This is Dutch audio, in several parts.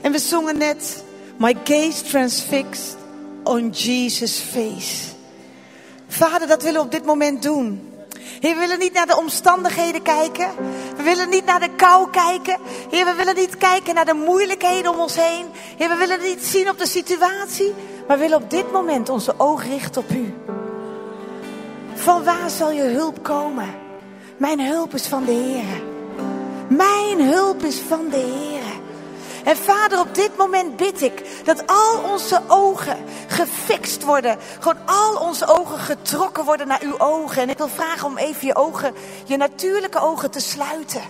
En we zongen net, My gaze transfixed on Jesus' face. Vader, dat willen we op dit moment doen. Heer, we willen niet naar de omstandigheden kijken. We willen niet naar de kou kijken. Heer, we willen niet kijken naar de moeilijkheden om ons heen. Heer, we willen niet zien op de situatie. Maar we willen op dit moment onze oog richten op U. Van waar zal je hulp komen? Mijn hulp is van de Heer. Mijn hulp is van de Heer. En vader, op dit moment bid ik dat al onze ogen gefixt worden. Gewoon al onze ogen getrokken worden naar uw ogen. En ik wil vragen om even je ogen, je natuurlijke ogen te sluiten.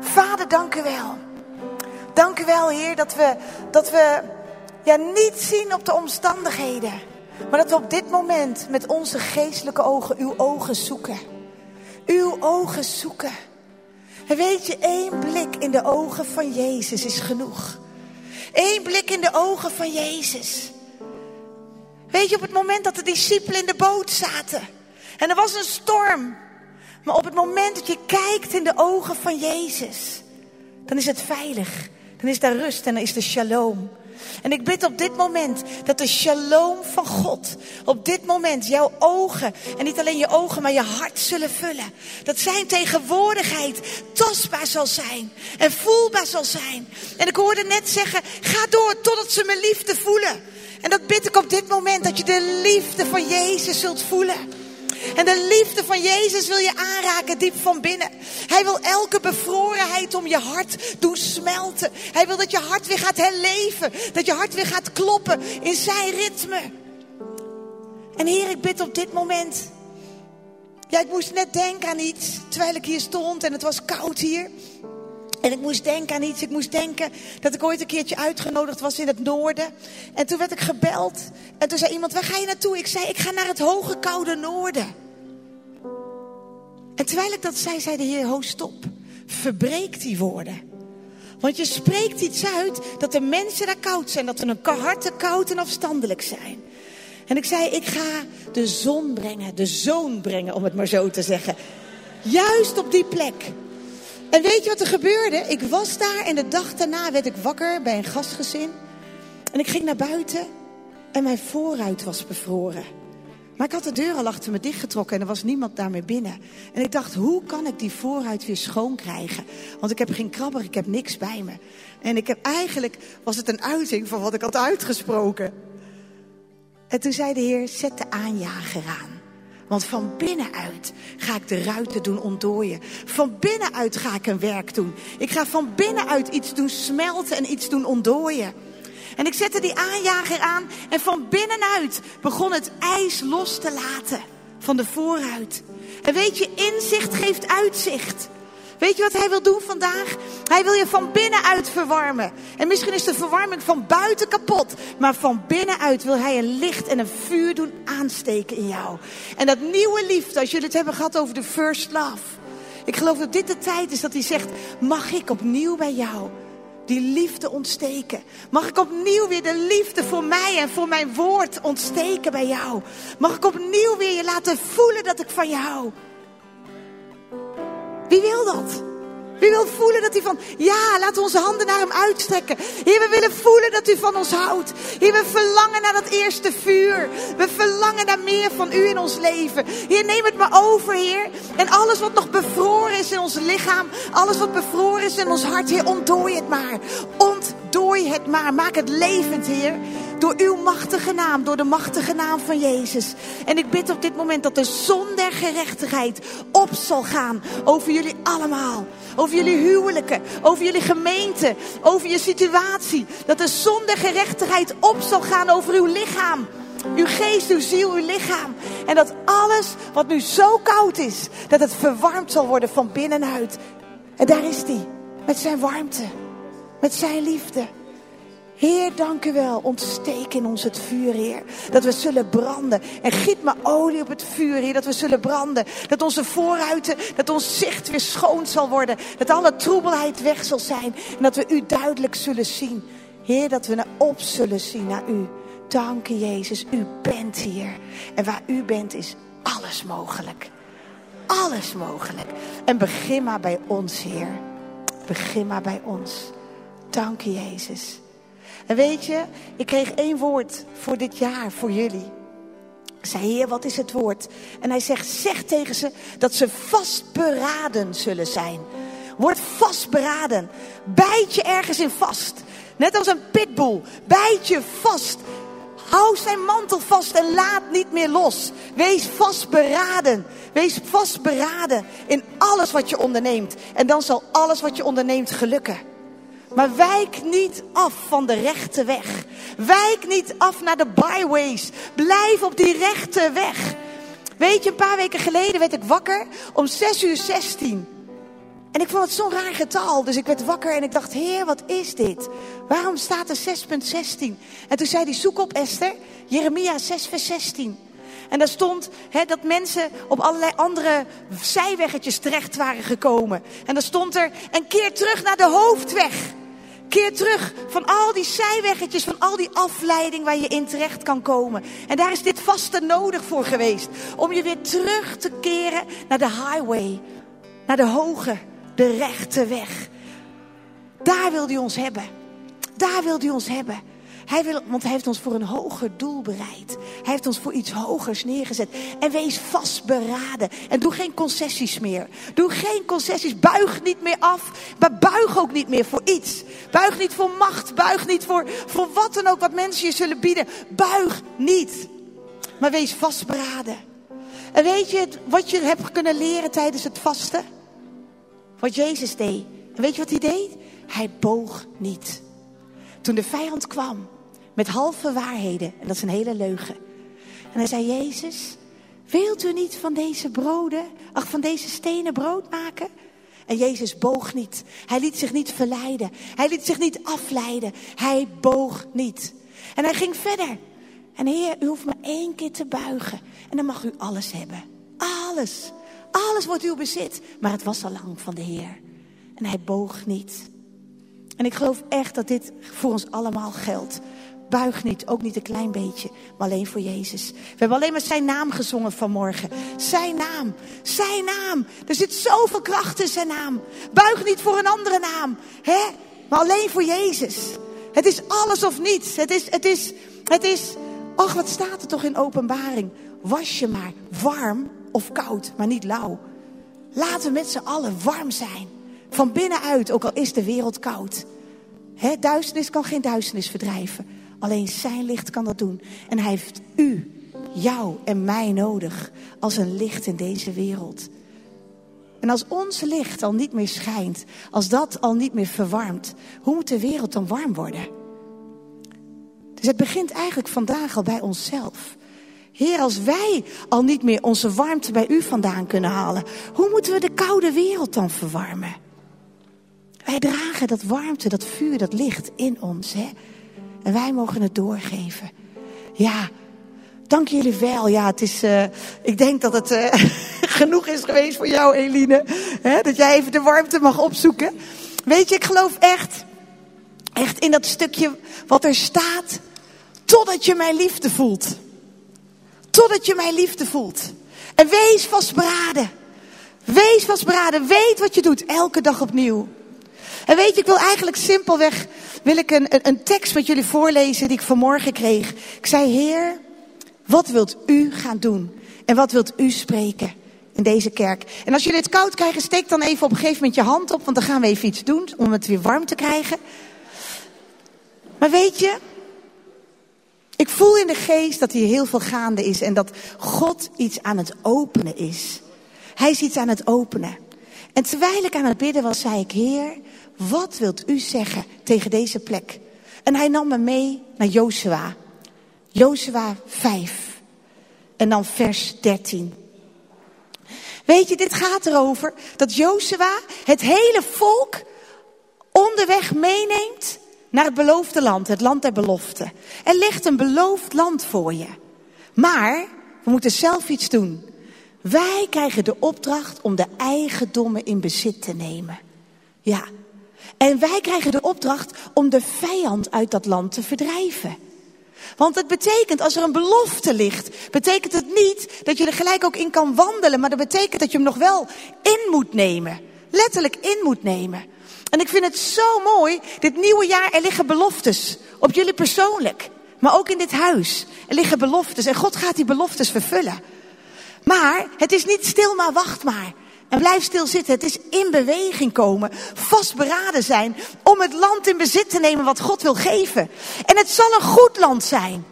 Vader, dank u wel. Dank u wel, Heer, dat we, dat we ja, niet zien op de omstandigheden. Maar dat we op dit moment met onze geestelijke ogen uw ogen zoeken. Uw ogen zoeken. En weet je, één blik in de ogen van Jezus is genoeg. Eén blik in de ogen van Jezus. Weet je, op het moment dat de discipelen in de boot zaten. En er was een storm. Maar op het moment dat je kijkt in de ogen van Jezus. Dan is het veilig. Dan is daar rust en dan is er shalom. En ik bid op dit moment dat de shalom van God op dit moment jouw ogen, en niet alleen je ogen, maar je hart zullen vullen. Dat zijn tegenwoordigheid tastbaar zal zijn en voelbaar zal zijn. En ik hoorde net zeggen, ga door totdat ze mijn liefde voelen. En dat bid ik op dit moment, dat je de liefde van Jezus zult voelen. En de liefde van Jezus wil je aanraken diep van binnen. Hij wil elke bevrorenheid om je hart doen smelten. Hij wil dat je hart weer gaat herleven. Dat je hart weer gaat kloppen in zijn ritme. En Heer, ik bid op dit moment. Ja, ik moest net denken aan iets terwijl ik hier stond en het was koud hier. En ik moest denken aan iets. Ik moest denken dat ik ooit een keertje uitgenodigd was in het noorden. En toen werd ik gebeld. En toen zei iemand, waar ga je naartoe? Ik zei, ik ga naar het hoge koude noorden. En terwijl ik dat zei, zei de Heer, ho stop. Verbreek die woorden. Want je spreekt iets uit dat de mensen daar koud zijn. Dat hun harten koud en afstandelijk zijn. En ik zei, ik ga de zon brengen. De zoon brengen, om het maar zo te zeggen. Juist op die plek. En weet je wat er gebeurde? Ik was daar en de dag daarna werd ik wakker bij een gastgezin. En ik ging naar buiten en mijn voorruit was bevroren. Maar ik had de deur al achter me dichtgetrokken en er was niemand daarmee binnen. En ik dacht, hoe kan ik die voorruit weer schoon krijgen? Want ik heb geen krabber, ik heb niks bij me. En ik heb eigenlijk, was het een uiting van wat ik had uitgesproken. En toen zei de Heer, zet de aanjager aan. Want van binnenuit ga ik de ruiten doen ontdooien. Van binnenuit ga ik een werk doen. Ik ga van binnenuit iets doen smelten en iets doen ontdooien. En ik zette die aanjager aan en van binnenuit begon het ijs los te laten van de vooruit. En weet je, inzicht geeft uitzicht. Weet je wat hij wil doen vandaag? Hij wil je van binnenuit verwarmen. En misschien is de verwarming van buiten kapot. Maar van binnenuit wil hij een licht en een vuur doen aansteken in jou. En dat nieuwe liefde, als jullie het hebben gehad over de first love. Ik geloof dat dit de tijd is dat hij zegt, mag ik opnieuw bij jou die liefde ontsteken? Mag ik opnieuw weer de liefde voor mij en voor mijn woord ontsteken bij jou? Mag ik opnieuw weer je laten voelen dat ik van je hou? Wie wil dat? Wie wil voelen dat hij van, ja, laten onze handen naar hem uitstrekken. Heer, we willen voelen dat u van ons houdt. Heer, we verlangen naar dat eerste vuur. We verlangen naar meer van u in ons leven. Heer, neem het maar over, Heer. En alles wat nog bevroren is in ons lichaam, alles wat bevroren is in ons hart, Heer, ontdooi het maar. Ontdooi het maar. Maak het levend, Heer. Door uw machtige naam, door de machtige naam van Jezus. En ik bid op dit moment dat de zon der gerechtigheid op zal gaan over jullie allemaal. Over jullie huwelijken, over jullie gemeente, over je situatie. Dat de zon der gerechtigheid op zal gaan over uw lichaam. Uw geest, uw ziel, uw lichaam. En dat alles wat nu zo koud is, dat het verwarmd zal worden van binnenuit. En daar is hij, met zijn warmte, met zijn liefde. Heer, dank u wel. Ontsteek in ons het vuur, Heer. Dat we zullen branden. En giet maar olie op het vuur, Heer. Dat we zullen branden. Dat onze vooruiten, dat ons zicht weer schoon zal worden. Dat alle troebelheid weg zal zijn. En dat we u duidelijk zullen zien. Heer, dat we naar op zullen zien naar u. Dank u, Jezus. U bent hier. En waar u bent is alles mogelijk. Alles mogelijk. En begin maar bij ons, Heer. Begin maar bij ons. Dank je, Jezus. En weet je, ik kreeg één woord voor dit jaar, voor jullie. Ik zei, Heer, wat is het woord? En hij zegt, zeg tegen ze dat ze vastberaden zullen zijn. Word vastberaden. Bijt je ergens in vast. Net als een pitbull. Bijt je vast. Hou zijn mantel vast en laat niet meer los. Wees vastberaden. Wees vastberaden in alles wat je onderneemt. En dan zal alles wat je onderneemt gelukken. Maar wijk niet af van de rechte weg. Wijk niet af naar de byways. Blijf op die rechte weg. Weet je, een paar weken geleden werd ik wakker om 6 uur 16. En ik vond het zo'n raar getal. Dus ik werd wakker en ik dacht, heer, wat is dit? Waarom staat er 6.16? En toen zei hij, zoek op Esther, Jeremia 6 vers 16. En daar stond dat mensen op allerlei andere zijweggetjes terecht waren gekomen. En dan stond er, en keer terug naar de hoofdweg. Keer terug van al die zijweggetjes, van al die afleiding waar je in terecht kan komen. En daar is dit vaste nodig voor geweest. Om je weer terug te keren naar de highway. Naar de hoge, de rechte weg. Daar wil hij ons hebben. Daar wil hij ons hebben. Hij wil, want hij heeft ons voor een hoger doel bereid. Hij heeft ons voor iets hogers neergezet. En wees vastberaden. En doe geen concessies meer. Doe geen concessies. Buig niet meer af. Maar buig ook niet meer voor iets. Buig niet voor macht. Buig niet voor, voor wat dan ook wat mensen je zullen bieden. Buig niet. Maar wees vastberaden. En weet je wat je hebt kunnen leren tijdens het vasten? Wat Jezus deed. En weet je wat hij deed? Hij boog niet. Toen de vijand kwam met halve waarheden, en dat is een hele leugen. En hij zei, Jezus, wilt u niet van deze broden, ach van deze stenen brood maken? En Jezus boog niet. Hij liet zich niet verleiden. Hij liet zich niet afleiden. Hij boog niet. En hij ging verder. En Heer, u hoeft maar één keer te buigen. En dan mag u alles hebben. Alles. Alles wordt uw bezit. Maar het was al lang van de Heer. En hij boog niet. En ik geloof echt dat dit voor ons allemaal geldt. Buig niet, ook niet een klein beetje, maar alleen voor Jezus. We hebben alleen maar zijn naam gezongen vanmorgen. Zijn naam, zijn naam. Er zit zoveel kracht in zijn naam. Buig niet voor een andere naam, hè? maar alleen voor Jezus. Het is alles of niets. Het is, het is, het is, ach wat staat er toch in openbaring. Was je maar warm of koud, maar niet lauw. Laten we met z'n allen warm zijn. Van binnenuit, ook al is de wereld koud. He, duisternis kan geen duisternis verdrijven. Alleen zijn licht kan dat doen. En hij heeft u, jou en mij nodig als een licht in deze wereld. En als ons licht al niet meer schijnt, als dat al niet meer verwarmt, hoe moet de wereld dan warm worden? Dus het begint eigenlijk vandaag al bij onszelf. Heer, als wij al niet meer onze warmte bij u vandaan kunnen halen, hoe moeten we de koude wereld dan verwarmen? Wij dragen dat warmte, dat vuur, dat licht in ons. Hè? En wij mogen het doorgeven. Ja, dank jullie wel. Ja, het is, uh, ik denk dat het uh, genoeg is geweest voor jou, Eline. Hè? Dat jij even de warmte mag opzoeken. Weet je, ik geloof echt, echt in dat stukje wat er staat. Totdat je mijn liefde voelt. Totdat je mijn liefde voelt. En wees vastberaden. Wees vastberaden. Weet wat je doet. Elke dag opnieuw. En weet je, ik wil eigenlijk simpelweg, wil ik een, een, tekst met jullie voorlezen die ik vanmorgen kreeg. Ik zei, Heer, wat wilt u gaan doen? En wat wilt u spreken in deze kerk? En als jullie het koud krijgen, steek dan even op een gegeven moment je hand op, want dan gaan we even iets doen om het weer warm te krijgen. Maar weet je, ik voel in de geest dat hier heel veel gaande is en dat God iets aan het openen is. Hij is iets aan het openen. En terwijl ik aan het bidden was, zei ik, Heer, wat wilt u zeggen tegen deze plek? En hij nam me mee naar Jozua. Jozua 5. En dan vers 13. Weet je, dit gaat erover dat Jozua het hele volk onderweg meeneemt naar het beloofde land, het land der belofte. Er ligt een beloofd land voor je. Maar we moeten zelf iets doen. Wij krijgen de opdracht om de eigendommen in bezit te nemen. Ja, en wij krijgen de opdracht om de vijand uit dat land te verdrijven. Want het betekent, als er een belofte ligt, betekent het niet dat je er gelijk ook in kan wandelen, maar dat betekent dat je hem nog wel in moet nemen. Letterlijk in moet nemen. En ik vind het zo mooi, dit nieuwe jaar, er liggen beloftes op jullie persoonlijk. Maar ook in dit huis. Er liggen beloftes en God gaat die beloftes vervullen. Maar het is niet stil, maar wacht maar. En blijf stil zitten. Het is in beweging komen. Vastberaden zijn om het land in bezit te nemen wat God wil geven. En het zal een goed land zijn.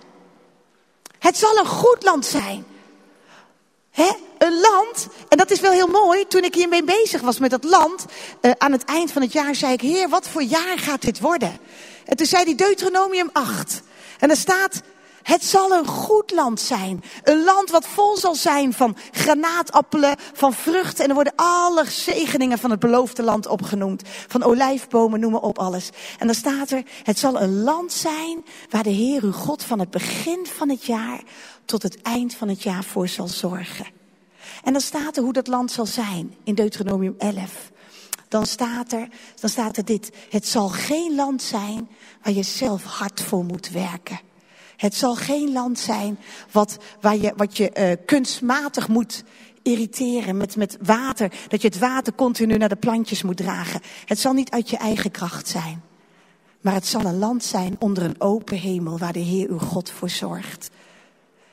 Het zal een goed land zijn. He? Een land, en dat is wel heel mooi, toen ik hiermee bezig was met dat land, uh, aan het eind van het jaar zei ik, Heer, wat voor jaar gaat dit worden? En toen zei hij Deuteronomium 8. En er staat, het zal een goed land zijn. Een land wat vol zal zijn van granaatappelen, van vruchten. En er worden alle zegeningen van het beloofde land opgenoemd. Van olijfbomen, noem maar op alles. En dan staat er, het zal een land zijn waar de Heer uw God van het begin van het jaar tot het eind van het jaar voor zal zorgen. En dan staat er hoe dat land zal zijn in Deuteronomium 11. Dan staat er, dan staat er dit. Het zal geen land zijn waar je zelf hard voor moet werken. Het zal geen land zijn wat, waar je, wat je uh, kunstmatig moet irriteren met, met water. Dat je het water continu naar de plantjes moet dragen. Het zal niet uit je eigen kracht zijn. Maar het zal een land zijn onder een open hemel waar de Heer uw God voor zorgt.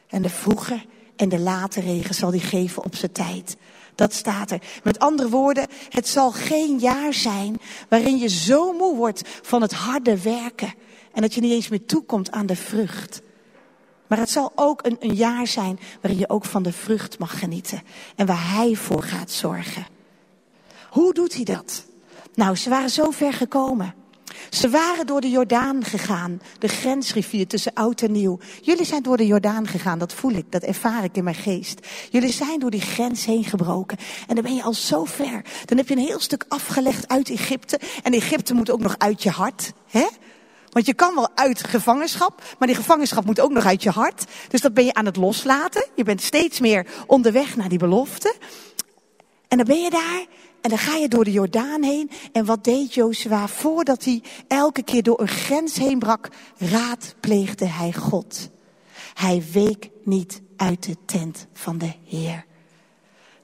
En de vroege en de late regen zal hij geven op zijn tijd. Dat staat er. Met andere woorden, het zal geen jaar zijn waarin je zo moe wordt van het harde werken. En dat je niet eens meer toekomt aan de vrucht. Maar het zal ook een, een jaar zijn waarin je ook van de vrucht mag genieten. En waar hij voor gaat zorgen. Hoe doet hij dat? Nou, ze waren zo ver gekomen. Ze waren door de Jordaan gegaan, de grensrivier tussen oud en nieuw. Jullie zijn door de Jordaan gegaan, dat voel ik, dat ervaar ik in mijn geest. Jullie zijn door die grens heen gebroken en dan ben je al zo ver. Dan heb je een heel stuk afgelegd uit Egypte en Egypte moet ook nog uit je hart. Hè? Want je kan wel uit gevangenschap, maar die gevangenschap moet ook nog uit je hart. Dus dat ben je aan het loslaten. Je bent steeds meer onderweg naar die belofte. En dan ben je daar en dan ga je door de Jordaan heen. En wat deed Jozua voordat hij elke keer door een grens heen brak? Raadpleegde hij God. Hij week niet uit de tent van de Heer.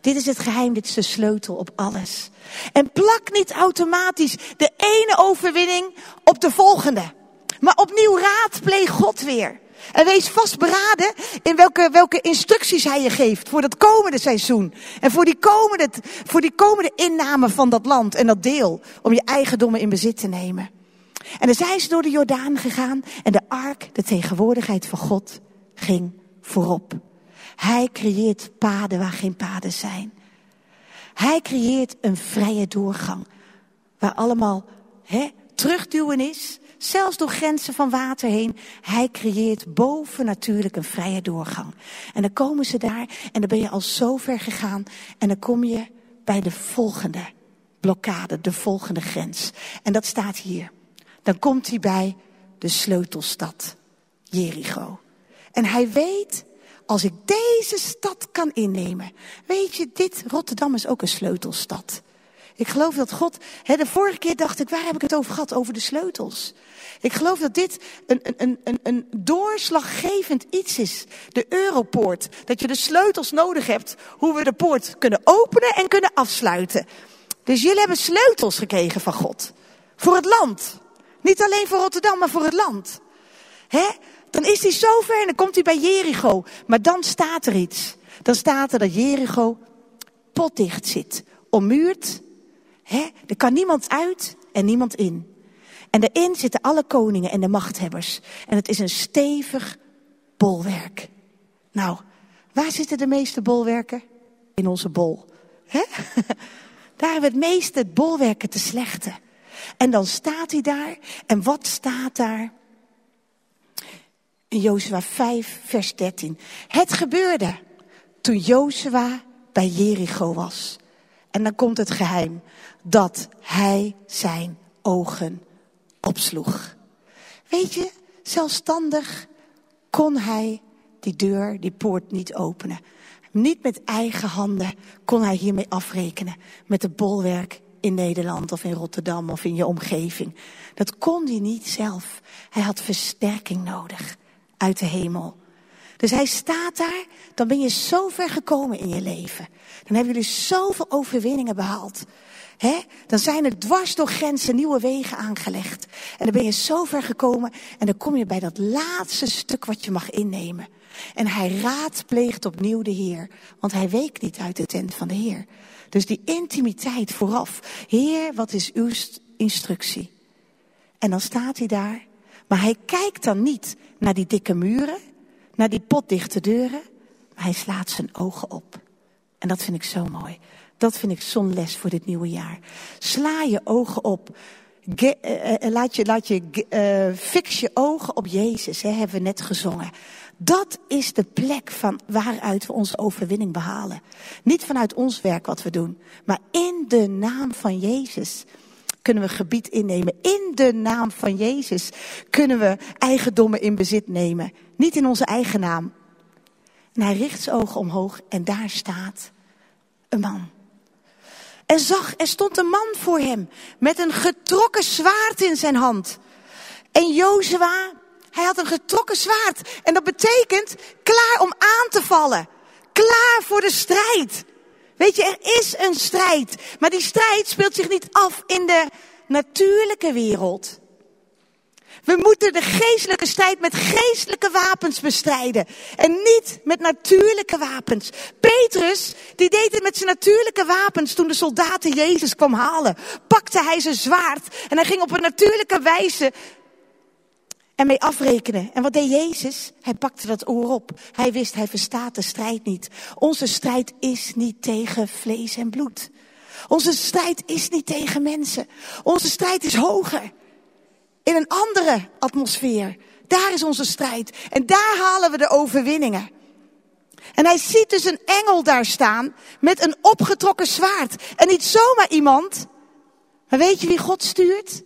Dit is het geheim, dit is de sleutel op alles. En plak niet automatisch de ene overwinning op de volgende. Maar opnieuw raadpleeg God weer. En wees vastberaden in welke, welke instructies hij je geeft voor dat komende seizoen. En voor die komende, voor die komende inname van dat land en dat deel. Om je eigendommen in bezit te nemen. En dan zijn ze door de Jordaan gegaan. En de ark, de tegenwoordigheid van God, ging voorop. Hij creëert paden waar geen paden zijn. Hij creëert een vrije doorgang. Waar allemaal hè, terugduwen is zelfs door grenzen van water heen. Hij creëert boven natuurlijk een vrije doorgang. En dan komen ze daar en dan ben je al zo ver gegaan en dan kom je bij de volgende blokkade, de volgende grens. En dat staat hier. Dan komt hij bij de sleutelstad, Jericho. En hij weet, als ik deze stad kan innemen. Weet je, dit Rotterdam is ook een sleutelstad. Ik geloof dat God, hè, de vorige keer dacht ik, waar heb ik het over gehad? Over de sleutels. Ik geloof dat dit een, een, een, een doorslaggevend iets is. De Europoort. Dat je de sleutels nodig hebt hoe we de poort kunnen openen en kunnen afsluiten. Dus jullie hebben sleutels gekregen van God. Voor het land. Niet alleen voor Rotterdam, maar voor het land. Hè? Dan is hij zover en dan komt hij bij Jericho. Maar dan staat er iets. Dan staat er dat Jericho potdicht zit. Ommuurd Er kan niemand uit en niemand in. En daarin zitten alle koningen en de machthebbers. En het is een stevig bolwerk. Nou, waar zitten de meeste bolwerken? In onze bol. Daar hebben we het meeste bolwerken te slechten. En dan staat hij daar. En wat staat daar? In Jozua 5, vers 13. Het gebeurde toen Jozua bij Jericho was. En dan komt het geheim dat hij zijn ogen opsloeg. Weet je, zelfstandig kon hij die deur, die poort niet openen. Niet met eigen handen kon hij hiermee afrekenen. Met het bolwerk in Nederland of in Rotterdam of in je omgeving. Dat kon hij niet zelf. Hij had versterking nodig uit de hemel. Dus hij staat daar, dan ben je zo ver gekomen in je leven. Dan hebben jullie zoveel overwinningen behaald. Hè? Dan zijn er dwars door grenzen nieuwe wegen aangelegd. En dan ben je zo ver gekomen en dan kom je bij dat laatste stuk wat je mag innemen. En hij raadpleegt opnieuw de Heer, want hij week niet uit de tent van de Heer. Dus die intimiteit vooraf. Heer, wat is uw instructie? En dan staat hij daar, maar hij kijkt dan niet naar die dikke muren, naar die potdichte deuren, maar hij slaat zijn ogen op. En dat vind ik zo mooi. Dat vind ik zo'n les voor dit nieuwe jaar. Sla je ogen op. Ge, uh, laat je, laat je fix je ogen op Jezus, hè, hebben we net gezongen. Dat is de plek van waaruit we onze overwinning behalen. Niet vanuit ons werk wat we doen, maar in de naam van Jezus kunnen we gebied innemen. In de naam van Jezus kunnen we eigendommen in bezit nemen. Niet in onze eigen naam. En hij richt zijn ogen omhoog en daar staat een man. En zag, er stond een man voor hem met een getrokken zwaard in zijn hand. En Jozua, hij had een getrokken zwaard. En dat betekent klaar om aan te vallen. Klaar voor de strijd. Weet je, er is een strijd. Maar die strijd speelt zich niet af in de natuurlijke wereld. We moeten de geestelijke strijd met geestelijke wapens bestrijden. En niet met natuurlijke wapens. Petrus, die deed het met zijn natuurlijke wapens toen de soldaten Jezus kwam halen. Pakte hij zijn zwaard en hij ging op een natuurlijke wijze ermee afrekenen. En wat deed Jezus? Hij pakte dat oor op. Hij wist, hij verstaat de strijd niet. Onze strijd is niet tegen vlees en bloed. Onze strijd is niet tegen mensen. Onze strijd is hoger. In een andere atmosfeer. Daar is onze strijd. En daar halen we de overwinningen. En hij ziet dus een engel daar staan met een opgetrokken zwaard. En niet zomaar iemand. Maar weet je wie God stuurt?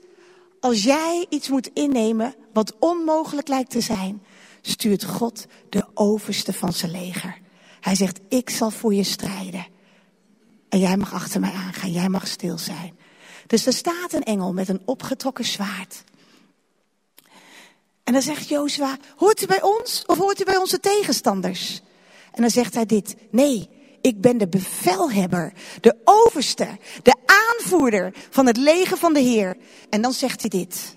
Als jij iets moet innemen wat onmogelijk lijkt te zijn, stuurt God de overste van zijn leger. Hij zegt, ik zal voor je strijden. En jij mag achter mij aangaan, jij mag stil zijn. Dus er staat een engel met een opgetrokken zwaard. En dan zegt Jozua, hoort u bij ons of hoort u bij onze tegenstanders? En dan zegt hij dit, nee, ik ben de bevelhebber, de overste, de aanvoerder van het leger van de Heer. En dan zegt hij dit.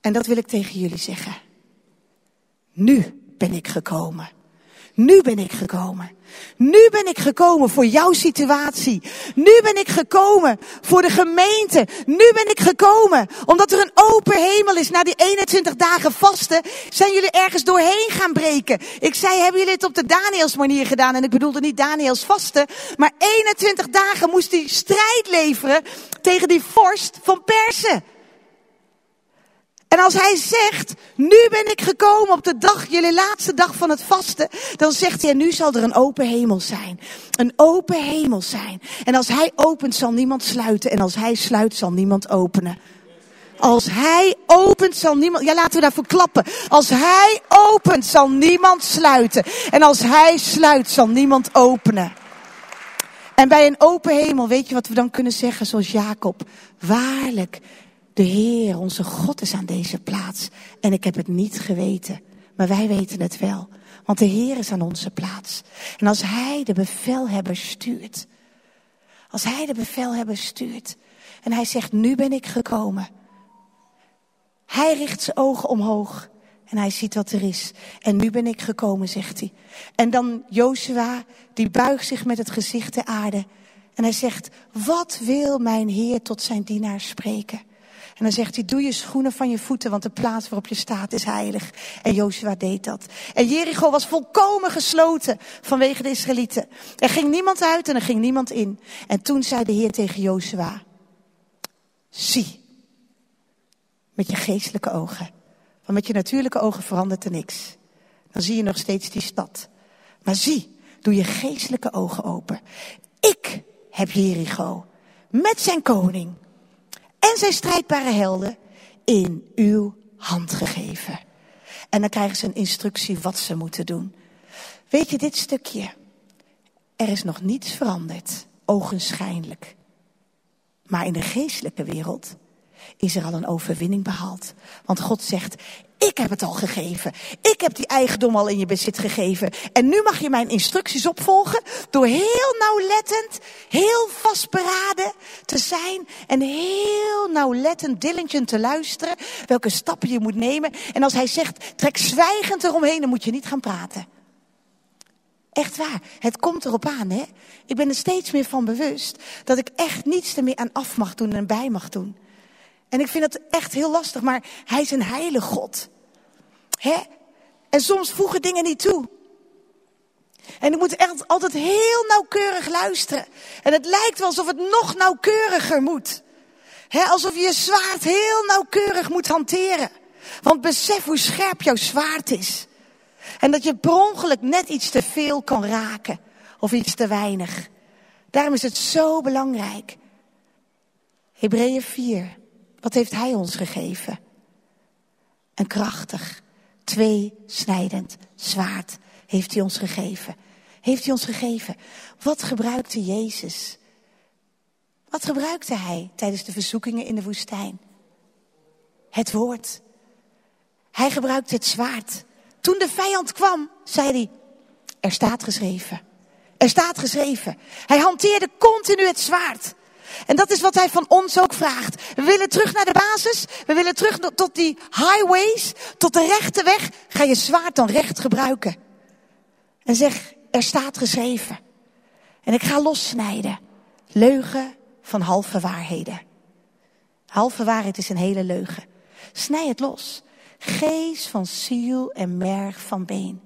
En dat wil ik tegen jullie zeggen. Nu ben ik gekomen. Nu ben ik gekomen. Nu ben ik gekomen voor jouw situatie. Nu ben ik gekomen voor de gemeente. Nu ben ik gekomen omdat er een open hemel is. Na die 21 dagen vasten zijn jullie ergens doorheen gaan breken. Ik zei, hebben jullie het op de Daniels manier gedaan? En ik bedoelde niet Daniels vasten. Maar 21 dagen moest hij strijd leveren tegen die vorst van Persen. En als hij zegt, nu ben ik gekomen op de dag, jullie laatste dag van het vasten, dan zegt hij, nu zal er een open hemel zijn. Een open hemel zijn. En als hij opent, zal niemand sluiten. En als hij sluit, zal niemand openen. Als hij opent, zal niemand. Ja, laten we daarvoor klappen. Als hij opent, zal niemand sluiten. En als hij sluit, zal niemand openen. En bij een open hemel, weet je wat we dan kunnen zeggen, zoals Jacob? Waarlijk, de Heer, onze God is aan deze plaats. En ik heb het niet geweten. Maar wij weten het wel. Want de Heer is aan onze plaats. En als Hij de bevelhebber stuurt. Als Hij de bevelhebber stuurt. En Hij zegt, nu ben ik gekomen. Hij richt zijn ogen omhoog. En hij ziet wat er is. En nu ben ik gekomen, zegt hij. En dan Joshua, die buigt zich met het gezicht ter aarde. En hij zegt, wat wil mijn Heer tot zijn dienaar spreken? En dan zegt hij, doe je schoenen van je voeten, want de plaats waarop je staat is heilig. En Jozua deed dat. En Jericho was volkomen gesloten vanwege de Israëlieten. Er ging niemand uit en er ging niemand in. En toen zei de Heer tegen Jozua, zie, met je geestelijke ogen. Want met je natuurlijke ogen verandert er niks. Dan zie je nog steeds die stad. Maar zie, doe je geestelijke ogen open. Ik heb Jericho met zijn koning en zijn strijdbare helden in uw hand gegeven. En dan krijgen ze een instructie wat ze moeten doen. Weet je dit stukje? Er is nog niets veranderd, ogenschijnlijk. Maar in de geestelijke wereld is er al een overwinning behaald. Want God zegt, Ik heb het al gegeven. Ik heb die eigendom al in je bezit gegeven. En nu mag je mijn instructies opvolgen door heel nauwlettend, heel vastberaden te zijn en heel nauwlettend, diligent te luisteren welke stappen je moet nemen. En als hij zegt, trek zwijgend eromheen, dan moet je niet gaan praten. Echt waar, het komt erop aan, hè? Ik ben er steeds meer van bewust dat ik echt niets er meer aan af mag doen en bij mag doen. En ik vind het echt heel lastig, maar hij is een heilige God. Hè? En soms voegen dingen niet toe. En ik moet echt altijd heel nauwkeurig luisteren. En het lijkt wel alsof het nog nauwkeuriger moet. Hè? Alsof je je zwaard heel nauwkeurig moet hanteren. Want besef hoe scherp jouw zwaard is. En dat je per ongeluk net iets te veel kan raken. Of iets te weinig. Daarom is het zo belangrijk. Hebreeën 4. Wat heeft Hij ons gegeven? Een krachtig, tweesnijdend zwaard heeft Hij ons gegeven. Heeft Hij ons gegeven. Wat gebruikte Jezus? Wat gebruikte Hij tijdens de verzoekingen in de woestijn? Het woord. Hij gebruikte het zwaard. Toen de vijand kwam, zei hij, er staat geschreven. Er staat geschreven. Hij hanteerde continu het zwaard. En dat is wat hij van ons ook vraagt. We willen terug naar de basis. We willen terug tot die highways, tot de rechte weg. Ga je zwaard dan recht gebruiken. En zeg, er staat geschreven. En ik ga lossnijden. Leugen van halve waarheden. Halve waarheid is een hele leugen. Snij het los. Geest van ziel en merg van been.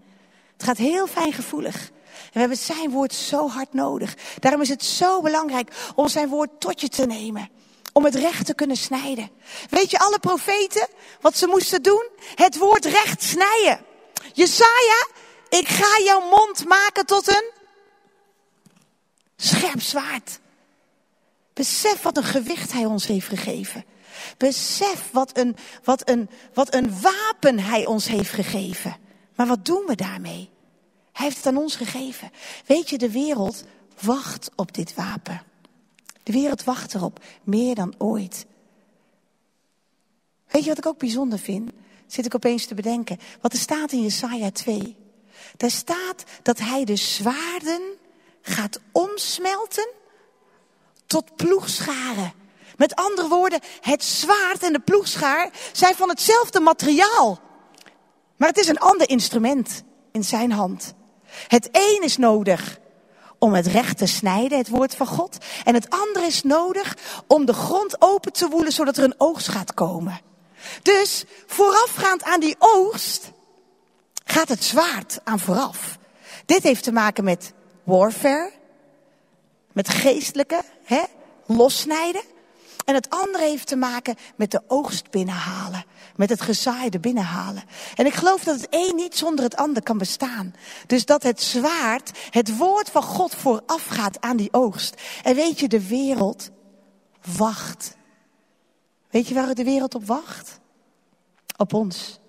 Het gaat heel fijngevoelig. En we hebben zijn woord zo hard nodig. Daarom is het zo belangrijk om zijn woord tot je te nemen. Om het recht te kunnen snijden. Weet je, alle profeten, wat ze moesten doen? Het woord recht snijden. Jesaja, ik ga jouw mond maken tot een scherp zwaard. Besef wat een gewicht hij ons heeft gegeven. Besef wat een, wat een, wat een wapen hij ons heeft gegeven. Maar wat doen we daarmee? Hij heeft het aan ons gegeven. Weet je, de wereld wacht op dit wapen. De wereld wacht erop, meer dan ooit. Weet je wat ik ook bijzonder vind? Zit ik opeens te bedenken. Wat er staat in Jesaja 2. Daar staat dat hij de zwaarden gaat omsmelten tot ploegscharen. Met andere woorden, het zwaard en de ploegschaar zijn van hetzelfde materiaal. Maar het is een ander instrument in zijn hand. Het een is nodig om het recht te snijden, het woord van God. En het andere is nodig om de grond open te woelen, zodat er een oogst gaat komen. Dus voorafgaand aan die oogst gaat het zwaard aan vooraf. Dit heeft te maken met warfare, met geestelijke, hè, lossnijden. En het andere heeft te maken met de oogst binnenhalen. Met het gezaaide binnenhalen. En ik geloof dat het een niet zonder het ander kan bestaan. Dus dat het zwaard, het woord van God voorafgaat aan die oogst. En weet je, de wereld wacht. Weet je waar de wereld op wacht? Op ons.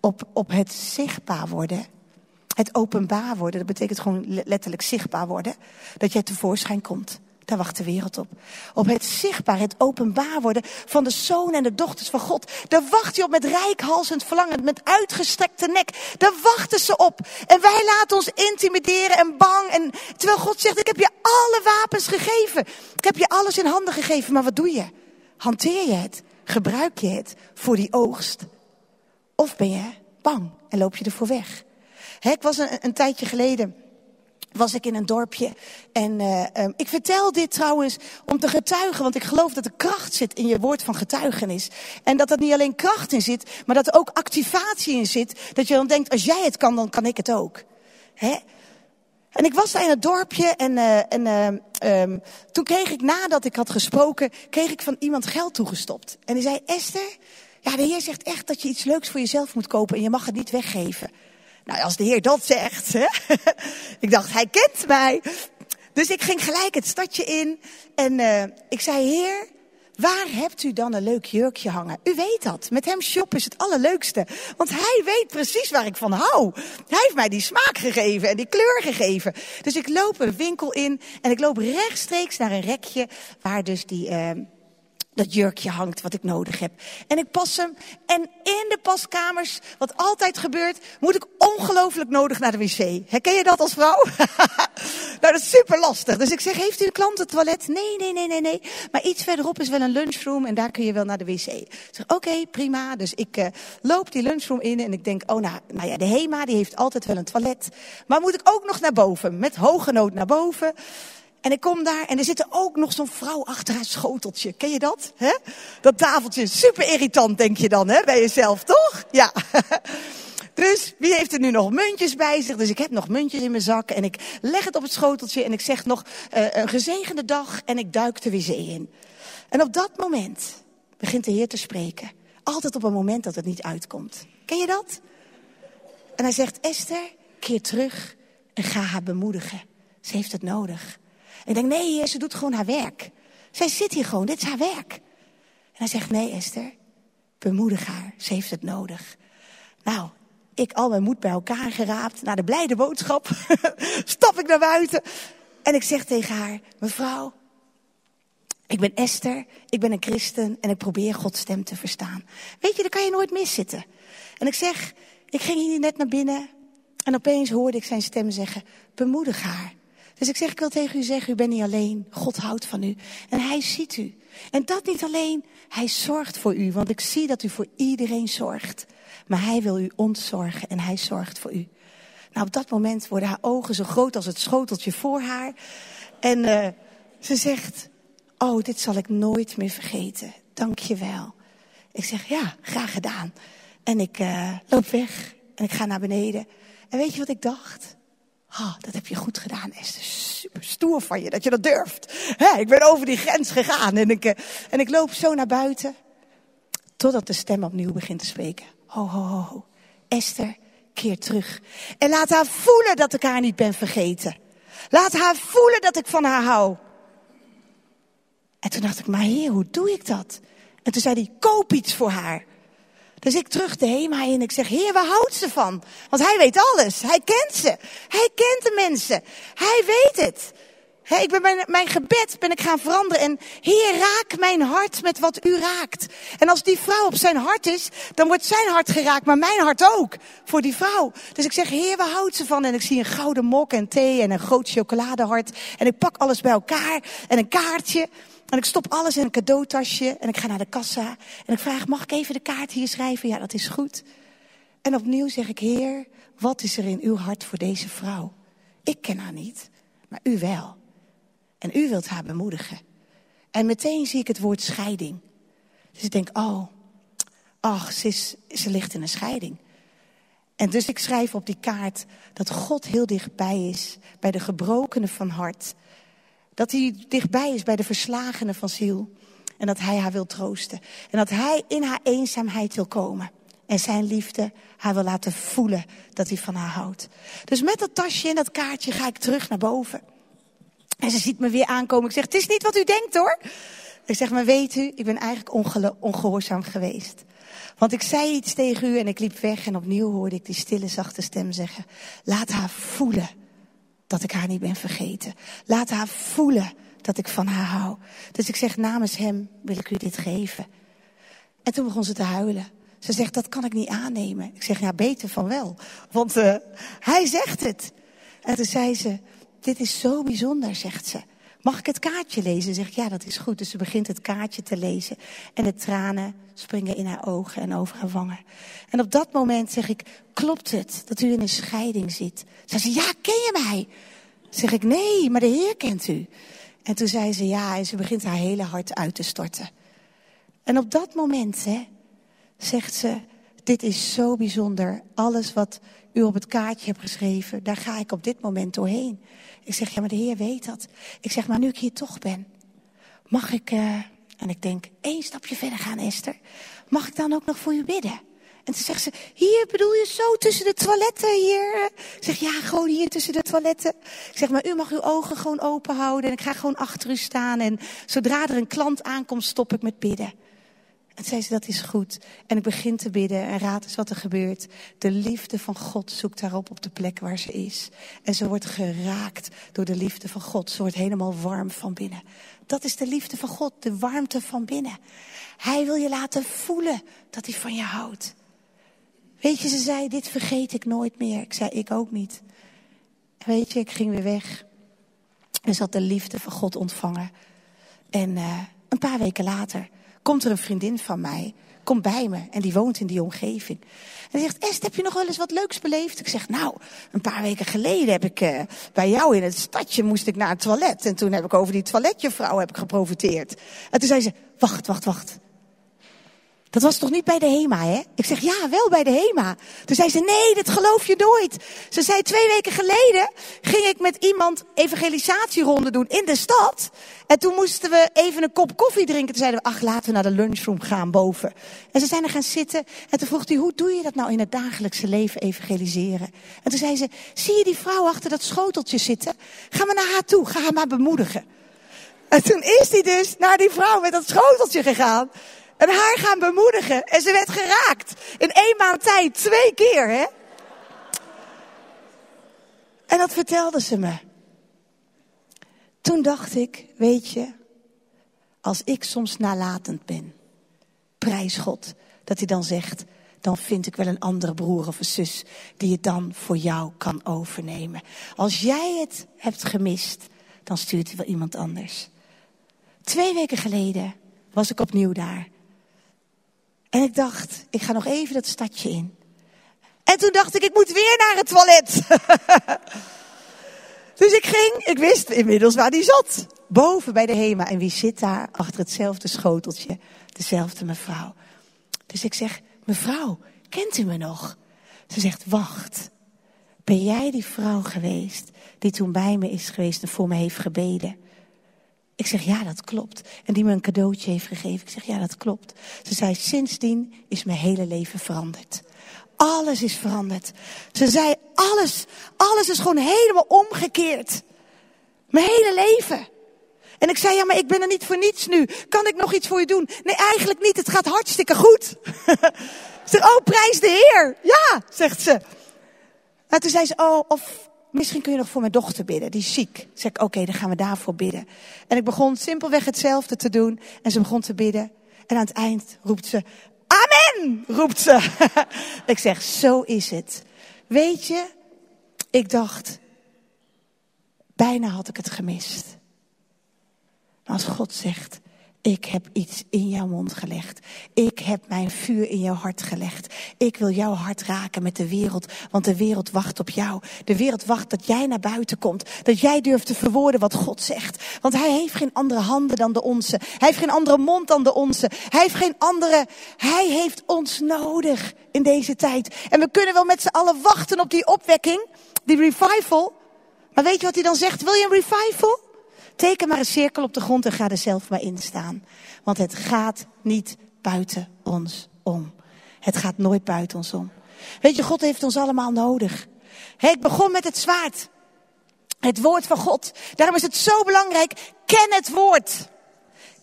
Op, op het zichtbaar worden. Het openbaar worden, dat betekent gewoon letterlijk zichtbaar worden. Dat jij tevoorschijn komt. Daar wacht de wereld op. Op het zichtbaar, het openbaar worden van de zonen en de dochters van God. Daar wacht hij op met rijkhalsend verlangen, met uitgestrekte nek. Daar wachten ze op. En wij laten ons intimideren en bang. En, terwijl God zegt, ik heb je alle wapens gegeven. Ik heb je alles in handen gegeven. Maar wat doe je? Hanteer je het? Gebruik je het voor die oogst? Of ben je bang en loop je ervoor weg? ik was een, een tijdje geleden was ik in een dorpje. En uh, um, ik vertel dit trouwens om te getuigen, want ik geloof dat er kracht zit in je woord van getuigenis. En dat er niet alleen kracht in zit, maar dat er ook activatie in zit. Dat je dan denkt, als jij het kan, dan kan ik het ook. Hè? En ik was daar in het dorpje en, uh, en uh, um, toen kreeg ik, nadat ik had gesproken, kreeg ik van iemand geld toegestopt. En die zei, Esther, ja, de Heer zegt echt dat je iets leuks voor jezelf moet kopen en je mag het niet weggeven. Nou, als de Heer dat zegt, hè? ik dacht, hij kent mij. Dus ik ging gelijk het stadje in en uh, ik zei, Heer, waar hebt u dan een leuk jurkje hangen? U weet dat. Met hem shoppen is het allerleukste. Want hij weet precies waar ik van hou. Hij heeft mij die smaak gegeven en die kleur gegeven. Dus ik loop een winkel in en ik loop rechtstreeks naar een rekje waar dus die... Uh, dat jurkje hangt wat ik nodig heb. En ik pas hem. En in de paskamers, wat altijd gebeurt, moet ik ongelooflijk nodig naar de wc. Herken je dat als vrouw? nou, dat is super lastig. Dus ik zeg, heeft u een klant het toilet? Nee, nee, nee, nee, nee. Maar iets verderop is wel een lunchroom en daar kun je wel naar de wc. Ik zeg, oké, prima. Dus ik uh, loop die lunchroom in en ik denk, oh nou, nou ja, de HEMA die heeft altijd wel een toilet. Maar moet ik ook nog naar boven, met hoge nood naar boven. En ik kom daar en er zit ook nog zo'n vrouw achter haar schoteltje. Ken je dat? Dat tafeltje, super irritant denk je dan hè, bij jezelf, toch? Ja. Dus wie heeft er nu nog muntjes bij zich? Dus ik heb nog muntjes in mijn zak en ik leg het op het schoteltje en ik zeg nog uh, een gezegende dag en ik duik de wc in. En op dat moment begint de Heer te spreken. Altijd op een moment dat het niet uitkomt. Ken je dat? En hij zegt, Esther, keer terug en ga haar bemoedigen. Ze heeft het nodig. Ik denk, nee, ze doet gewoon haar werk. Zij zit hier gewoon, dit is haar werk. En hij zegt, nee Esther, bemoedig haar, ze heeft het nodig. Nou, ik al mijn moed bij elkaar geraapt, naar de blijde boodschap, stap ik naar buiten. En ik zeg tegen haar, mevrouw, ik ben Esther, ik ben een christen en ik probeer Gods stem te verstaan. Weet je, daar kan je nooit miszitten. En ik zeg, ik ging hier net naar binnen en opeens hoorde ik zijn stem zeggen, bemoedig haar. Dus ik zeg, ik wil tegen u zeggen, u bent niet alleen. God houdt van u. En hij ziet u. En dat niet alleen, hij zorgt voor u. Want ik zie dat u voor iedereen zorgt. Maar hij wil u ontzorgen en hij zorgt voor u. Nou, op dat moment worden haar ogen zo groot als het schoteltje voor haar. En uh, ze zegt, oh, dit zal ik nooit meer vergeten. Dank je wel. Ik zeg, ja, graag gedaan. En ik uh, loop weg en ik ga naar beneden. En weet je wat ik dacht? Oh, dat heb je goed gedaan, Esther. Super stoer van je dat je dat durft. ik ben over die grens gegaan en ik, eh, en ik loop zo naar buiten. Totdat de stem opnieuw begint te spreken. Ho, ho, ho, ho. Esther, keer terug. En laat haar voelen dat ik haar niet ben vergeten. Laat haar voelen dat ik van haar hou. En toen dacht ik, maar heer, hoe doe ik dat? En toen zei hij, koop iets voor haar. Dus ik terug de HEMA in. Ik zeg, Heer, waar houdt ze van? Want hij weet alles. Hij kent ze. Hij kent de mensen. Hij weet het. He, ik ben mijn, mijn gebed ben ik gaan veranderen. En Heer, raak mijn hart met wat u raakt. En als die vrouw op zijn hart is, dan wordt zijn hart geraakt, maar mijn hart ook. Voor die vrouw. Dus ik zeg, Heer, waar houdt ze van? En ik zie een gouden mok en thee en een groot chocoladehart. En ik pak alles bij elkaar. En een kaartje. En ik stop alles in een cadeautasje en ik ga naar de kassa. En ik vraag, mag ik even de kaart hier schrijven? Ja, dat is goed. En opnieuw zeg ik, Heer, wat is er in uw hart voor deze vrouw? Ik ken haar niet, maar u wel. En u wilt haar bemoedigen. En meteen zie ik het woord scheiding. Dus ik denk, oh, ach, ze, is, ze ligt in een scheiding. En dus ik schrijf op die kaart dat God heel dichtbij is bij de gebrokenen van hart. Dat hij dichtbij is bij de verslagenen van ziel. En dat hij haar wil troosten. En dat hij in haar eenzaamheid wil komen. En zijn liefde haar wil laten voelen dat hij van haar houdt. Dus met dat tasje en dat kaartje ga ik terug naar boven. En ze ziet me weer aankomen. Ik zeg, het is niet wat u denkt hoor. Ik zeg, maar weet u, ik ben eigenlijk ongehoorzaam geweest. Want ik zei iets tegen u en ik liep weg en opnieuw hoorde ik die stille, zachte stem zeggen. Laat haar voelen dat ik haar niet ben vergeten. Laat haar voelen dat ik van haar hou. Dus ik zeg, namens hem wil ik u dit geven. En toen begon ze te huilen. Ze zegt, dat kan ik niet aannemen. Ik zeg, ja, beter van wel. Want uh, hij zegt het. En toen zei ze, dit is zo bijzonder, zegt ze. Mag ik het kaartje lezen? Zeg ik, ja, dat is goed. Dus ze begint het kaartje te lezen. En de tranen springen in haar ogen en over haar wangen. En op dat moment zeg ik, klopt het dat u in een scheiding zit? Zei ze, ja, ken je mij? Zeg ik, nee, maar de Heer kent u. En toen zei ze ja en ze begint haar hele hart uit te storten. En op dat moment hè, zegt ze, dit is zo bijzonder. Alles wat u op het kaartje hebt geschreven, daar ga ik op dit moment doorheen. Ik zeg, ja, maar de Heer weet dat. Ik zeg, maar nu ik hier toch ben, mag ik, uh, en ik denk, één stapje verder gaan, Esther. Mag ik dan ook nog voor u bidden? En toen zegt ze, hier bedoel je zo tussen de toiletten hier? Ik zeg, ja, gewoon hier tussen de toiletten. Ik zeg, maar u mag uw ogen gewoon open houden en ik ga gewoon achter u staan. En zodra er een klant aankomt, stop ik met bidden. En zei ze, dat is goed. En ik begin te bidden en raad eens wat er gebeurt. De liefde van God zoekt daarop op de plek waar ze is. En ze wordt geraakt door de liefde van God. Ze wordt helemaal warm van binnen. Dat is de liefde van God, de warmte van binnen. Hij wil je laten voelen dat hij van je houdt. Weet je, ze zei, dit vergeet ik nooit meer. Ik zei, ik ook niet. weet je, ik ging weer weg. En ze had de liefde van God ontvangen. En uh, een paar weken later komt er een vriendin van mij, komt bij me en die woont in die omgeving. En die zegt, Est, heb je nog wel eens wat leuks beleefd? Ik zeg, nou, een paar weken geleden heb ik uh, bij jou in het stadje moest ik naar het toilet. En toen heb ik over die toiletjevrouw heb ik geprofiteerd. En toen zei ze, wacht, wacht, wacht. Dat was toch niet bij de HEMA, hè? Ik zeg, ja, wel bij de HEMA. Toen zei ze, nee, dat geloof je nooit. Ze zei, twee weken geleden ging ik met iemand evangelisatieronde doen in de stad. En toen moesten we even een kop koffie drinken. Toen zeiden we, ach, laten we naar de lunchroom gaan boven. En ze zijn er gaan zitten. En toen vroeg hij, hoe doe je dat nou in het dagelijkse leven evangeliseren? En toen zei ze, zie je die vrouw achter dat schoteltje zitten? Ga maar naar haar toe, ga haar maar bemoedigen. En toen is hij dus naar die vrouw met dat schoteltje gegaan. En haar gaan bemoedigen. En ze werd geraakt. In één maand tijd, twee keer, hè? En dat vertelde ze me. Toen dacht ik, weet je, als ik soms nalatend ben, prijs God, dat hij dan zegt, dan vind ik wel een andere broer of een zus die het dan voor jou kan overnemen. Als jij het hebt gemist, dan stuurt hij wel iemand anders. Twee weken geleden was ik opnieuw daar. En ik dacht, ik ga nog even dat stadje in. En toen dacht ik, ik moet weer naar het toilet. dus ik ging, ik wist inmiddels waar die zat. Boven bij de HEMA. En wie zit daar achter hetzelfde schoteltje? Dezelfde mevrouw. Dus ik zeg, mevrouw, kent u me nog? Ze zegt, wacht. Ben jij die vrouw geweest die toen bij me is geweest en voor me heeft gebeden? Ik zeg, ja, dat klopt. En die me een cadeautje heeft gegeven. Ik zeg, ja, dat klopt. Ze zei, sindsdien is mijn hele leven veranderd. Alles is veranderd. Ze zei, alles, alles is gewoon helemaal omgekeerd. Mijn hele leven. En ik zei, ja, maar ik ben er niet voor niets nu. Kan ik nog iets voor je doen? Nee, eigenlijk niet. Het gaat hartstikke goed. Ze zegt, oh, prijs de Heer. Ja, zegt ze. En toen zei ze, oh, of misschien kun je nog voor mijn dochter bidden, die is ziek. Zeg oké, dan gaan we daarvoor bidden. En ik begon simpelweg hetzelfde te doen. En ze begon te bidden. En aan het eind roept ze, amen, roept ze. ik zeg, zo is het. Weet je, ik dacht, bijna had ik het gemist. Maar als God zegt, ik heb iets in jouw mond gelegd. Ik heb mijn vuur in jouw hart gelegd. Ik wil jouw hart raken met de wereld, want de wereld wacht op jou. De wereld wacht dat jij naar buiten komt. Dat jij durft te verwoorden wat God zegt. Want hij heeft geen andere handen dan de onze. Hij heeft geen andere mond dan de onze. Hij heeft geen andere. Hij heeft ons nodig in deze tijd. En we kunnen wel met z'n allen wachten op die opwekking, die revival. Maar weet je wat hij dan zegt? Wil je een revival? Teken maar een cirkel op de grond en ga er zelf maar in staan. Want het gaat niet buiten ons om. Het gaat nooit buiten ons om. Weet je, God heeft ons allemaal nodig. ik begon met het zwaard. Het woord van God. Daarom is het zo belangrijk. Ken het woord.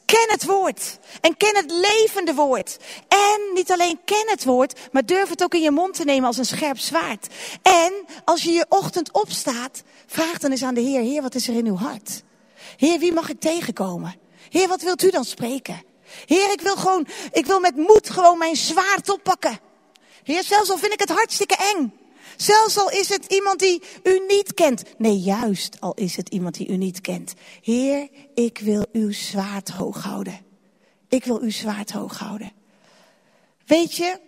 Ken het woord. En ken het levende woord. En niet alleen ken het woord, maar durf het ook in je mond te nemen als een scherp zwaard. En als je je ochtend opstaat, vraag dan eens aan de Heer, Heer, wat is er in uw hart? Heer, wie mag ik tegenkomen? Heer, wat wilt u dan spreken? Heer, ik wil gewoon, ik wil met moed gewoon mijn zwaard oppakken. Heer, zelfs al vind ik het hartstikke eng. Zelfs al is het iemand die u niet kent. Nee, juist al is het iemand die u niet kent. Heer, ik wil uw zwaard hoog houden. Ik wil uw zwaard hoog houden. Weet je,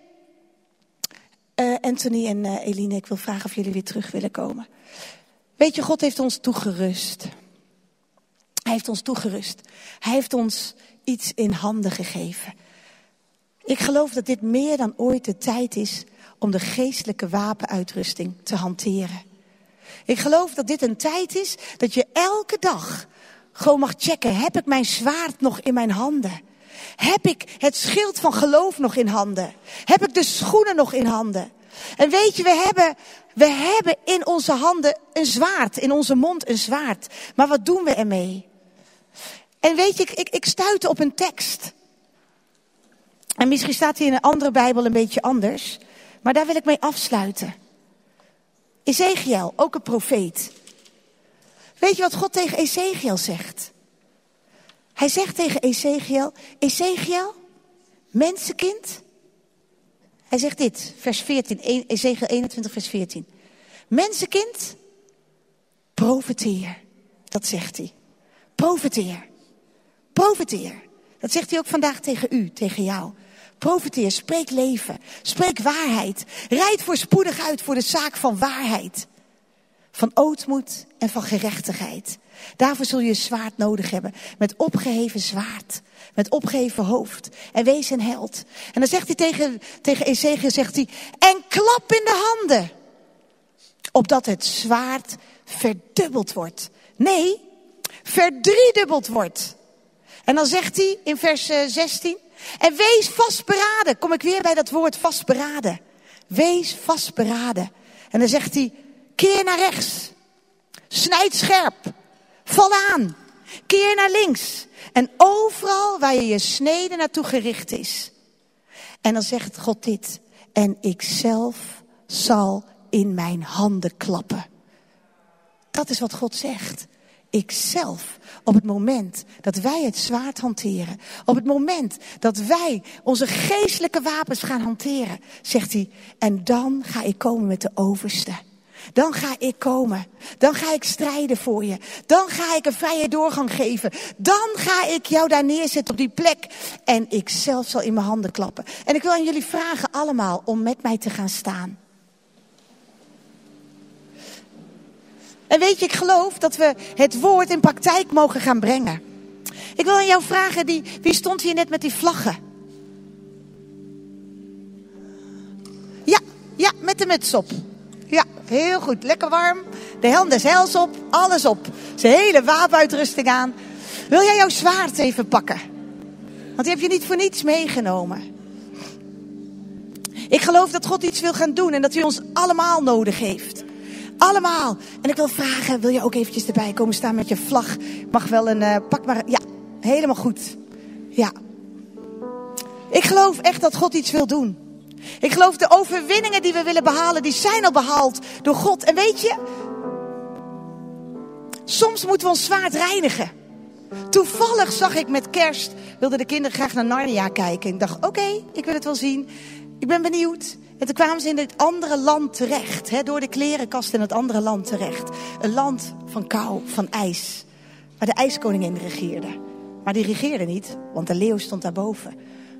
uh, Anthony en uh, Eline, ik wil vragen of jullie weer terug willen komen. Weet je, God heeft ons toegerust. Hij heeft ons toegerust. Hij heeft ons iets in handen gegeven. Ik geloof dat dit meer dan ooit de tijd is om de geestelijke wapenuitrusting te hanteren. Ik geloof dat dit een tijd is dat je elke dag gewoon mag checken. Heb ik mijn zwaard nog in mijn handen? Heb ik het schild van geloof nog in handen? Heb ik de schoenen nog in handen? En weet je, we hebben, we hebben in onze handen een zwaard, in onze mond een zwaard. Maar wat doen we ermee? En weet je, ik, ik, stuitte op een tekst. En misschien staat hij in een andere Bijbel een beetje anders. Maar daar wil ik mee afsluiten. Ezekiel, ook een profeet. Weet je wat God tegen Ezekiel zegt? Hij zegt tegen Ezekiel, Ezekiel, mensenkind. Hij zegt dit, vers 14, Ezekiel 21, vers 14. Mensenkind, profeteer. Dat zegt hij. Profeteer. Profeteer. Dat zegt hij ook vandaag tegen u, tegen jou. Profeteer, spreek leven, spreek waarheid. Rijd voorspoedig uit voor de zaak van waarheid. Van ootmoed en van gerechtigheid. Daarvoor zul je zwaard nodig hebben. Met opgeheven zwaard. Met opgeheven hoofd. En wees een held. En dan zegt hij tegen, tegen Ezekiel, zegt hij, en klap in de handen. Opdat het zwaard verdubbeld wordt. Nee, verdriedubbeld wordt. En dan zegt hij in vers 16, eh, en wees vastberaden. Kom ik weer bij dat woord vastberaden. Wees vastberaden. En dan zegt hij, keer naar rechts. Snijd scherp. Val aan. Keer naar links. En overal waar je je snede naartoe gericht is. En dan zegt God dit. En ik zelf zal in mijn handen klappen. Dat is wat God zegt. Ikzelf, op het moment dat wij het zwaard hanteren, op het moment dat wij onze geestelijke wapens gaan hanteren, zegt hij, en dan ga ik komen met de overste. Dan ga ik komen. Dan ga ik strijden voor je. Dan ga ik een vrije doorgang geven. Dan ga ik jou daar neerzetten op die plek. En ik zelf zal in mijn handen klappen. En ik wil aan jullie vragen allemaal om met mij te gaan staan. En weet je, ik geloof dat we het woord in praktijk mogen gaan brengen. Ik wil aan jou vragen, die, wie stond hier net met die vlaggen? Ja, ja, met de muts op. Ja, heel goed. Lekker warm. De helm des heils op. Alles op. Zijn hele wapenuitrusting aan. Wil jij jouw zwaard even pakken? Want die heb je niet voor niets meegenomen. Ik geloof dat God iets wil gaan doen en dat hij ons allemaal nodig heeft. Allemaal. En ik wil vragen, wil je ook eventjes erbij komen staan met je vlag? Mag wel een, uh, pak maar, ja, helemaal goed. Ja. Ik geloof echt dat God iets wil doen. Ik geloof de overwinningen die we willen behalen, die zijn al behaald door God. En weet je, soms moeten we ons zwaard reinigen. Toevallig zag ik met kerst, wilden de kinderen graag naar Narnia kijken. Ik dacht, oké, ik wil het wel zien. Ik ben benieuwd. En toen kwamen ze in het andere land terecht. Hè, door de klerenkast in het andere land terecht. Een land van kou, van ijs. Waar de ijskoningin regeerde. Maar die regeerde niet, want de leeuw stond daarboven.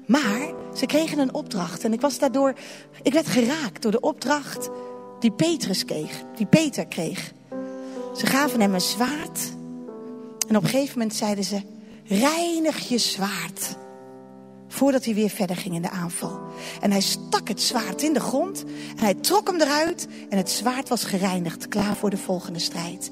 Maar ze kregen een opdracht. En ik was daardoor, ik werd geraakt door de opdracht die Petrus kreeg. Die Peter kreeg. Ze gaven hem een zwaard. En op een gegeven moment zeiden ze, reinig je zwaard. Voordat hij weer verder ging in de aanval. En hij stak het zwaard in de grond. En hij trok hem eruit. En het zwaard was gereinigd. Klaar voor de volgende strijd.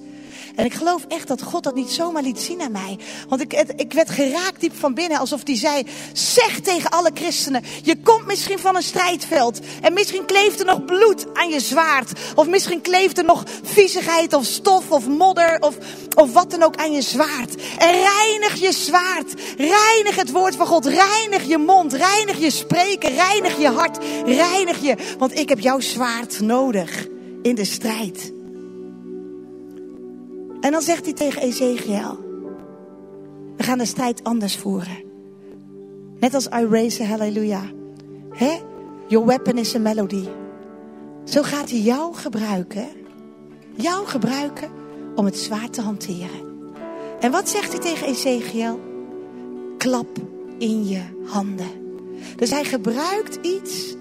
En ik geloof echt dat God dat niet zomaar liet zien aan mij. Want ik, ik werd geraakt diep van binnen. Alsof hij zei, zeg tegen alle christenen. Je komt misschien van een strijdveld. En misschien kleeft er nog bloed aan je zwaard. Of misschien kleeft er nog viezigheid of stof of modder. Of, of wat dan ook aan je zwaard. En reinig je zwaard. Reinig het woord van God. Reinig je mond. Reinig je spreken. Reinig je hart. Reinig je. Want ik heb jouw zwaard nodig in de strijd. En dan zegt hij tegen Ezekiel: We gaan de strijd anders voeren. Net als I raise a hallelujah. He? Your weapon is a melody. Zo gaat hij jou gebruiken. Jou gebruiken om het zwaard te hanteren. En wat zegt hij tegen Ezekiel? Klap in je handen. Dus hij gebruikt iets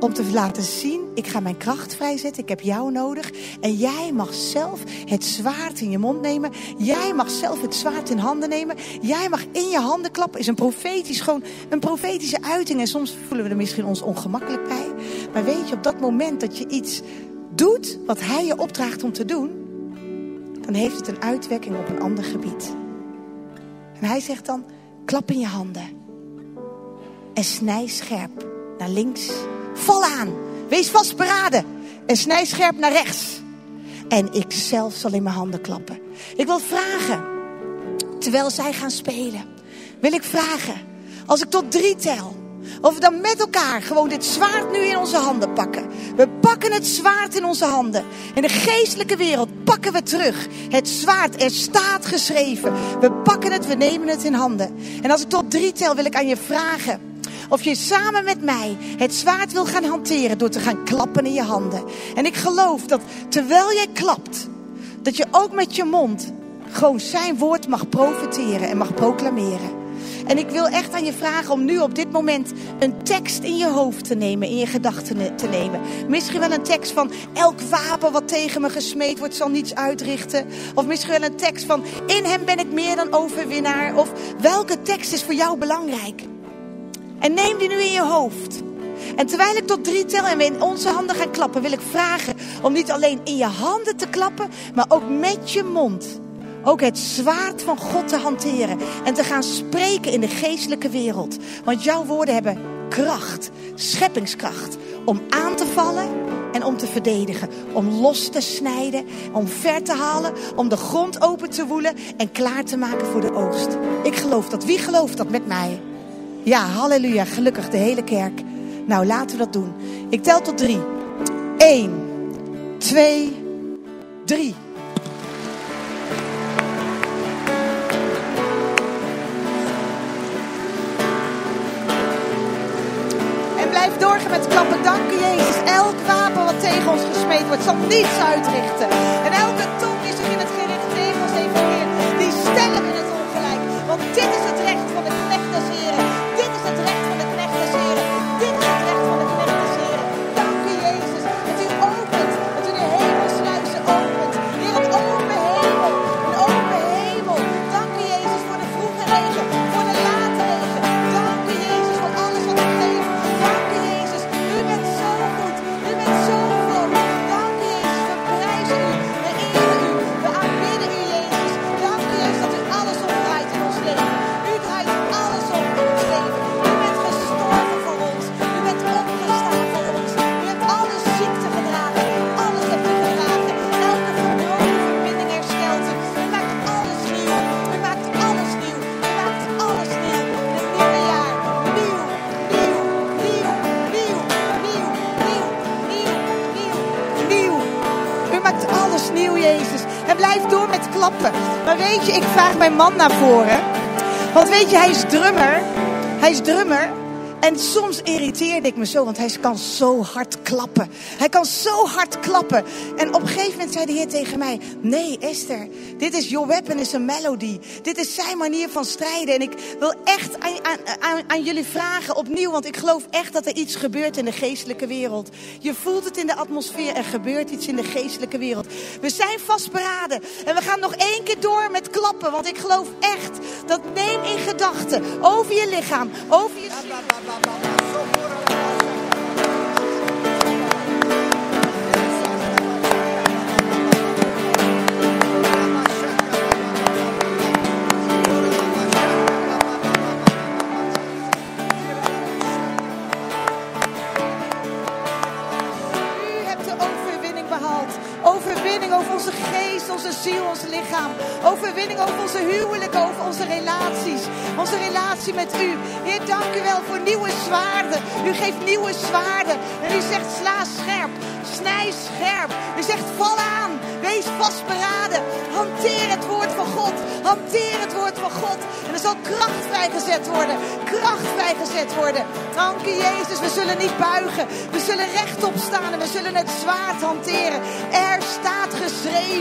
om te laten zien, ik ga mijn kracht vrijzetten, ik heb jou nodig. En jij mag zelf het zwaard in je mond nemen. Jij mag zelf het zwaard in handen nemen. Jij mag in je handen klappen. Is een profetisch, gewoon een profetische uiting. En soms voelen we er misschien ons ongemakkelijk bij. Maar weet je, op dat moment dat je iets doet wat hij je opdraagt om te doen, dan heeft het een uitwerking op een ander gebied. En hij zegt dan, klap in je handen. En snij scherp naar links Val aan. Wees vastberaden. En snij scherp naar rechts. En ik zelf zal in mijn handen klappen. Ik wil vragen, terwijl zij gaan spelen, wil ik vragen, als ik tot drie tel, Of we dan met elkaar gewoon dit zwaard nu in onze handen pakken. We pakken het zwaard in onze handen. In de geestelijke wereld pakken we terug. Het zwaard, er staat geschreven. We pakken het, we nemen het in handen. En als ik tot drie tel, wil ik aan je vragen. Of je samen met mij het zwaard wil gaan hanteren door te gaan klappen in je handen. En ik geloof dat terwijl jij klapt, dat je ook met je mond gewoon zijn woord mag profiteren en mag proclameren. En ik wil echt aan je vragen om nu op dit moment een tekst in je hoofd te nemen, in je gedachten te nemen. Misschien wel een tekst van elk wapen wat tegen me gesmeed wordt zal niets uitrichten. Of misschien wel een tekst van in hem ben ik meer dan overwinnaar. Of welke tekst is voor jou belangrijk? En neem die nu in je hoofd. En terwijl ik tot drie tel en we in onze handen gaan klappen, wil ik vragen om niet alleen in je handen te klappen, maar ook met je mond ook het zwaard van God te hanteren en te gaan spreken in de geestelijke wereld. Want jouw woorden hebben kracht, scheppingskracht om aan te vallen en om te verdedigen. Om los te snijden, om ver te halen, om de grond open te woelen en klaar te maken voor de oogst. Ik geloof dat. Wie gelooft dat met mij? Ja, halleluja, gelukkig de hele kerk. Nou, laten we dat doen. Ik tel tot drie. Eén, twee, drie. doorgaan met klappen. Dank u Jezus. Elk wapen wat tegen ons gesmeed wordt, zal niets uitrichten. En elke tong is in het man naar voren. Want weet je, hij is drummer. Hij is drummer. En soms irriteerde ik me zo, want hij kan zo hard klappen. Hij kan zo hard klappen. En op een gegeven moment zei de Heer tegen mij: Nee, Esther, dit is your weapon, is een melody. Dit is zijn manier van strijden. En ik wil echt aan, aan, aan, aan jullie vragen opnieuw, want ik geloof echt dat er iets gebeurt in de geestelijke wereld. Je voelt het in de atmosfeer, er gebeurt iets in de geestelijke wereld. We zijn vastberaden en we gaan nog één keer door met klappen, want ik geloof echt dat neem in gedachten over je lichaam, over je ziel. Geest, onze ziel, ons lichaam. Overwinning over onze huwelijken, over onze relaties. Onze relatie met u. Heer, dank u wel voor nieuwe zwaarden. U geeft nieuwe zwaarden. En u zegt sla scherp, snij scherp. U zegt val aan, wees vastberaden. Hanteer het woord van God. Hanteer het woord van God. En er zal kracht vrijgezet worden. Kracht vrijgezet worden. Dank u Jezus, we zullen niet buigen. We zullen rechtop staan en we zullen het zwaard hanteren. Er staat geschreven.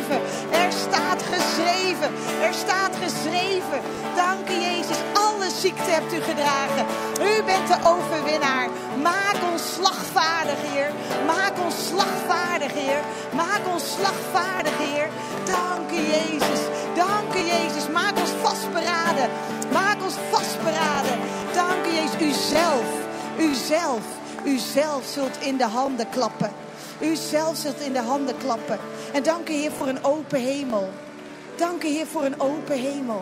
Er staat geschreven. Er staat geschreven. Dank u Jezus. Alle ziekte hebt u gedragen. U bent de overwinnaar. Maak ons slagvaardig, Heer. Maak ons slagvaardig, Heer. Maak ons slagvaardig, Heer. Dank u Jezus. Dank u Jezus. Maak ons vastberaden. Maak ons vastberaden. Dank u Jezus. U zelf. U zelf. U zelf zult in de handen klappen. U zelf zult in de handen klappen. En dank u Heer voor een open hemel. Dank u Heer voor een open hemel.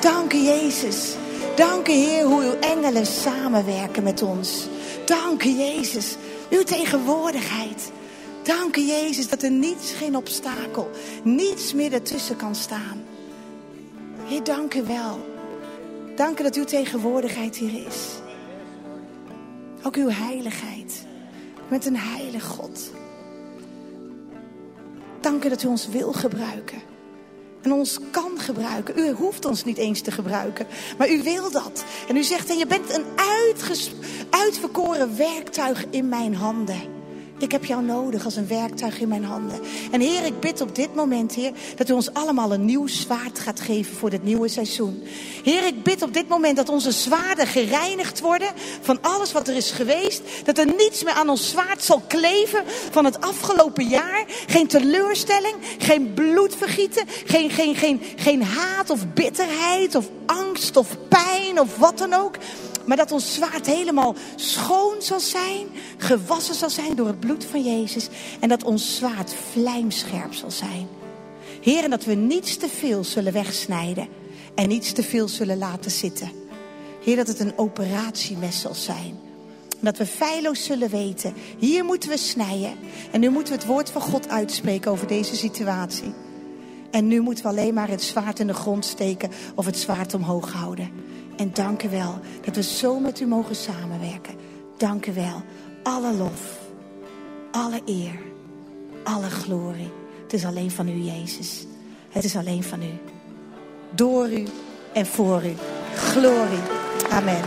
Dank u Jezus. Dank u Heer hoe uw engelen samenwerken met ons. Dank u Jezus. Uw tegenwoordigheid. Dank u Jezus dat er niets, geen obstakel, niets meer ertussen kan staan. Heer, dank u wel. Dank u dat uw tegenwoordigheid hier is. Ook uw heiligheid. Bent een heilig God. Dank u dat u ons wil gebruiken. En ons kan gebruiken. U hoeft ons niet eens te gebruiken. Maar u wil dat. En u zegt, en je bent een uitverkoren werktuig in mijn handen. Ik heb jou nodig als een werktuig in mijn handen. En Heer, ik bid op dit moment, Heer, dat u ons allemaal een nieuw zwaard gaat geven voor dit nieuwe seizoen. Heer, ik bid op dit moment dat onze zwaarden gereinigd worden van alles wat er is geweest. Dat er niets meer aan ons zwaard zal kleven van het afgelopen jaar. Geen teleurstelling, geen bloedvergieten, geen, geen, geen, geen haat of bitterheid of angst of pijn of wat dan ook. Maar dat ons zwaard helemaal schoon zal zijn, gewassen zal zijn door het bloed van Jezus. En dat ons zwaard vlijmscherp zal zijn. Heer, en dat we niets te veel zullen wegsnijden en niets te veel zullen laten zitten. Heer, dat het een operatiemes zal zijn. Dat we feilloos zullen weten, hier moeten we snijden. En nu moeten we het woord van God uitspreken over deze situatie. En nu moeten we alleen maar het zwaard in de grond steken of het zwaard omhoog houden. En dank u wel dat we zo met u mogen samenwerken. Dank u wel. Alle lof, alle eer, alle glorie. Het is alleen van u, Jezus. Het is alleen van u. Door u en voor u. Glorie. Amen.